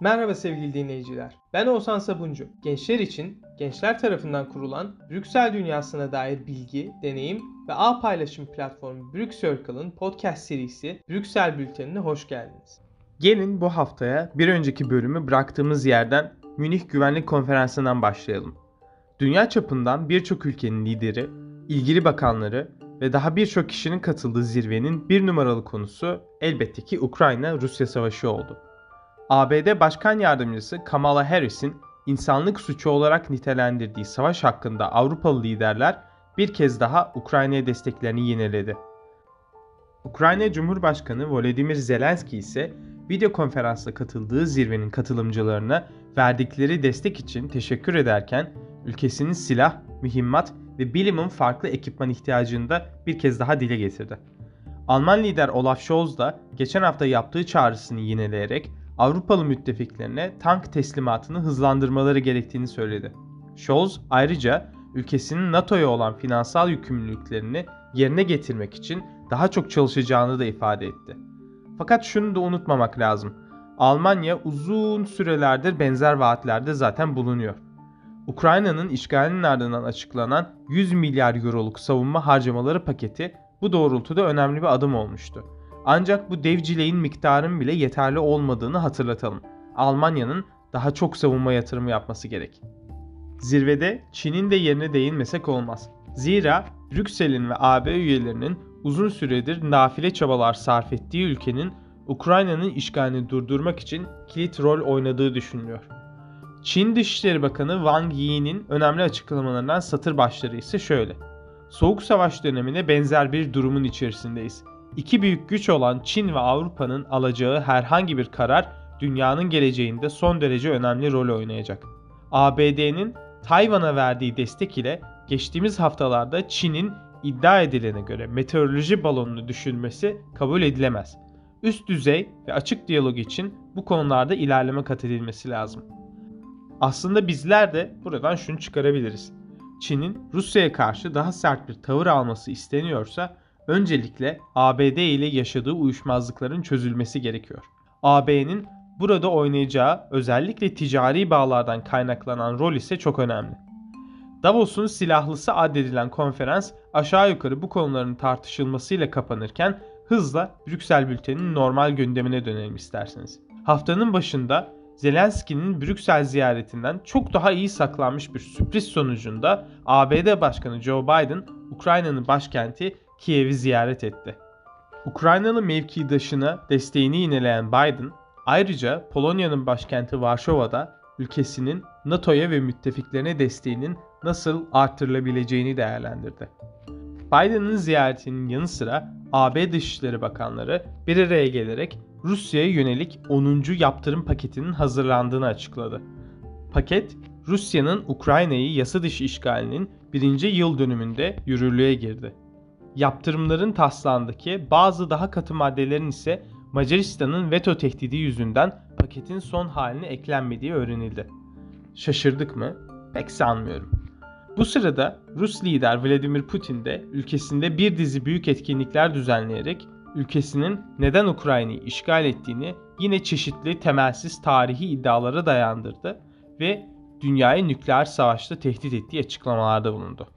Merhaba sevgili dinleyiciler. Ben Oğuzhan Sabuncu. Gençler için gençler tarafından kurulan Brüksel dünyasına dair bilgi, deneyim ve ağ paylaşım platformu Brüksircle'ın podcast serisi Brüksel Bülteni'ne hoş geldiniz. Gelin bu haftaya bir önceki bölümü bıraktığımız yerden Münih Güvenlik Konferansı'ndan başlayalım. Dünya çapından birçok ülkenin lideri, ilgili bakanları ve daha birçok kişinin katıldığı zirvenin bir numaralı konusu elbette ki Ukrayna-Rusya savaşı oldu. ABD Başkan Yardımcısı Kamala Harris'in insanlık suçu olarak nitelendirdiği savaş hakkında Avrupalı liderler bir kez daha Ukrayna'ya desteklerini yeniledi. Ukrayna Cumhurbaşkanı Volodymyr Zelenski ise video konferansla katıldığı zirvenin katılımcılarına verdikleri destek için teşekkür ederken ülkesinin silah, mühimmat ve bilimin farklı ekipman ihtiyacını da bir kez daha dile getirdi. Alman lider Olaf Scholz da geçen hafta yaptığı çağrısını yineleyerek Avrupalı müttefiklerine tank teslimatını hızlandırmaları gerektiğini söyledi. Scholz ayrıca ülkesinin NATO'ya olan finansal yükümlülüklerini yerine getirmek için daha çok çalışacağını da ifade etti. Fakat şunu da unutmamak lazım. Almanya uzun sürelerdir benzer vaatlerde zaten bulunuyor. Ukrayna'nın işgalinin ardından açıklanan 100 milyar euroluk savunma harcamaları paketi bu doğrultuda önemli bir adım olmuştu. Ancak bu devcileyin miktarın bile yeterli olmadığını hatırlatalım. Almanya'nın daha çok savunma yatırımı yapması gerek. Zirvede Çin'in de yerine değinmesek olmaz. Zira Brüksel'in ve AB üyelerinin uzun süredir nafile çabalar sarf ettiği ülkenin Ukrayna'nın işgalini durdurmak için kilit rol oynadığı düşünülüyor. Çin Dışişleri Bakanı Wang Yi'nin önemli açıklamalarından satır başları ise şöyle. Soğuk Savaş dönemine benzer bir durumun içerisindeyiz. İki büyük güç olan Çin ve Avrupa'nın alacağı herhangi bir karar dünyanın geleceğinde son derece önemli rol oynayacak. ABD'nin Tayvan'a verdiği destek ile geçtiğimiz haftalarda Çin'in iddia edilene göre meteoroloji balonunu düşürmesi kabul edilemez. Üst düzey ve açık diyalog için bu konularda ilerleme kat edilmesi lazım. Aslında bizler de buradan şunu çıkarabiliriz. Çin'in Rusya'ya karşı daha sert bir tavır alması isteniyorsa öncelikle ABD ile yaşadığı uyuşmazlıkların çözülmesi gerekiyor. AB'nin burada oynayacağı özellikle ticari bağlardan kaynaklanan rol ise çok önemli. Davos'un silahlısı addedilen konferans aşağı yukarı bu konuların tartışılmasıyla kapanırken hızla Brüksel bülteninin normal gündemine dönelim isterseniz. Haftanın başında Zelenski'nin Brüksel ziyaretinden çok daha iyi saklanmış bir sürpriz sonucunda ABD Başkanı Joe Biden Ukrayna'nın başkenti Kiev'i ziyaret etti. Ukraynalı mevkidaşına desteğini yineleyen Biden, ayrıca Polonya'nın başkenti Varşova'da ülkesinin NATO'ya ve müttefiklerine desteğinin nasıl artırılabileceğini değerlendirdi. Biden'ın ziyaretinin yanı sıra AB Dışişleri Bakanları bir araya gelerek Rusya'ya yönelik 10. yaptırım paketinin hazırlandığını açıkladı. Paket, Rusya'nın Ukrayna'yı yasa dışı işgalinin birinci yıl dönümünde yürürlüğe girdi. Yaptırımların taslağındaki bazı daha katı maddelerin ise Macaristan'ın veto tehdidi yüzünden paketin son haline eklenmediği öğrenildi. Şaşırdık mı? Pek sanmıyorum. Bu sırada Rus lider Vladimir Putin de ülkesinde bir dizi büyük etkinlikler düzenleyerek ülkesinin neden Ukrayna'yı işgal ettiğini yine çeşitli temelsiz tarihi iddialara dayandırdı ve dünyayı nükleer savaşta tehdit ettiği açıklamalarda bulundu.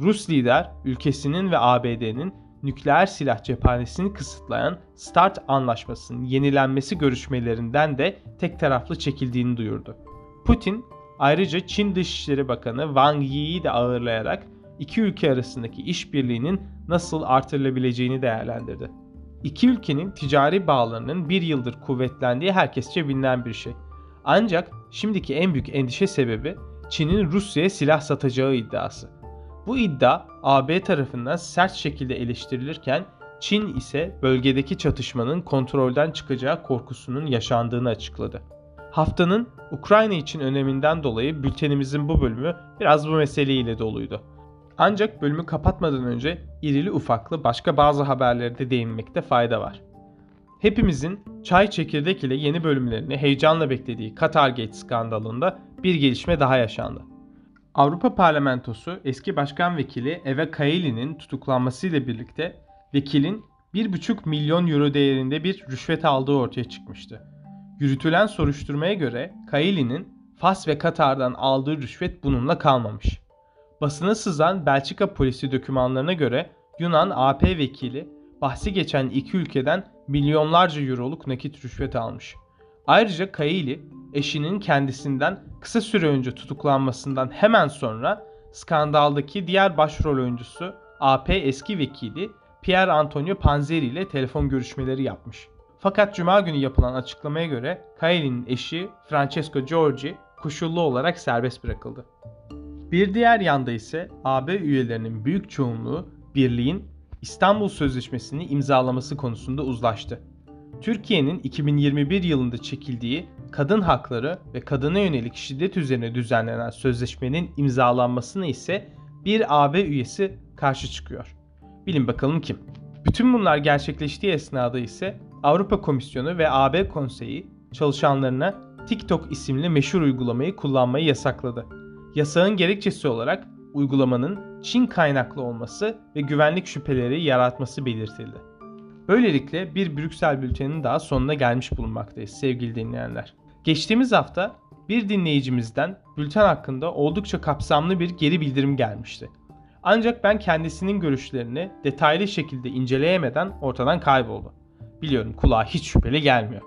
Rus lider ülkesinin ve ABD'nin nükleer silah cephanesini kısıtlayan START anlaşmasının yenilenmesi görüşmelerinden de tek taraflı çekildiğini duyurdu. Putin ayrıca Çin Dışişleri Bakanı Wang Yi'yi de ağırlayarak iki ülke arasındaki işbirliğinin nasıl artırılabileceğini değerlendirdi. İki ülkenin ticari bağlarının bir yıldır kuvvetlendiği herkesçe bilinen bir şey. Ancak şimdiki en büyük endişe sebebi Çin'in Rusya'ya silah satacağı iddiası. Bu iddia AB tarafından sert şekilde eleştirilirken Çin ise bölgedeki çatışmanın kontrolden çıkacağı korkusunun yaşandığını açıkladı. Haftanın Ukrayna için öneminden dolayı bültenimizin bu bölümü biraz bu meseleyle doluydu. Ancak bölümü kapatmadan önce irili ufaklı başka bazı haberlere de değinmekte fayda var. Hepimizin çay çekirdek ile yeni bölümlerini heyecanla beklediği Qatargate skandalında bir gelişme daha yaşandı. Avrupa Parlamentosu eski başkan vekili Eva Kaili'nin tutuklanmasıyla birlikte vekilin 1,5 milyon euro değerinde bir rüşvet aldığı ortaya çıkmıştı. Yürütülen soruşturmaya göre Kaili'nin Fas ve Katar'dan aldığı rüşvet bununla kalmamış. Basına sızan Belçika polisi dokümanlarına göre Yunan AP vekili bahsi geçen iki ülkeden milyonlarca euroluk nakit rüşvet almış. Ayrıca Kaili eşinin kendisinden kısa süre önce tutuklanmasından hemen sonra skandaldaki diğer başrol oyuncusu AP eski vekili Pier Antonio Panzeri ile telefon görüşmeleri yapmış. Fakat cuma günü yapılan açıklamaya göre Kaili'nin eşi Francesco Giorgi koşullu olarak serbest bırakıldı. Bir diğer yanda ise AB üyelerinin büyük çoğunluğu birliğin İstanbul Sözleşmesi'ni imzalaması konusunda uzlaştı. Türkiye'nin 2021 yılında çekildiği kadın hakları ve kadına yönelik şiddet üzerine düzenlenen sözleşmenin imzalanmasına ise bir AB üyesi karşı çıkıyor. Bilin bakalım kim? Bütün bunlar gerçekleştiği esnada ise Avrupa Komisyonu ve AB Konseyi çalışanlarına TikTok isimli meşhur uygulamayı kullanmayı yasakladı. Yasağın gerekçesi olarak uygulamanın Çin kaynaklı olması ve güvenlik şüpheleri yaratması belirtildi. Böylelikle bir Brüksel bülteninin daha sonuna gelmiş bulunmaktayız sevgili dinleyenler. Geçtiğimiz hafta bir dinleyicimizden bülten hakkında oldukça kapsamlı bir geri bildirim gelmişti. Ancak ben kendisinin görüşlerini detaylı şekilde inceleyemeden ortadan kayboldu. Biliyorum kulağa hiç şüpheli gelmiyor.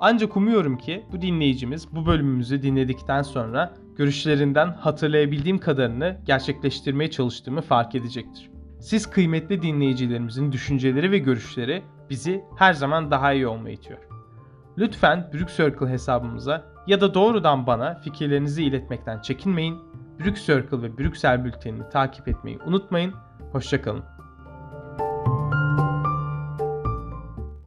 Ancak umuyorum ki bu dinleyicimiz bu bölümümüzü dinledikten sonra görüşlerinden hatırlayabildiğim kadarını gerçekleştirmeye çalıştığımı fark edecektir. Siz kıymetli dinleyicilerimizin düşünceleri ve görüşleri bizi her zaman daha iyi olmaya itiyor. Lütfen Brük Circle hesabımıza ya da doğrudan bana fikirlerinizi iletmekten çekinmeyin. Brük Circle ve Brüksel bültenini takip etmeyi unutmayın. Hoşçakalın.